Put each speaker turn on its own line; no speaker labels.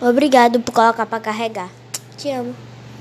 Obrigado por colocar para carregar. Te amo.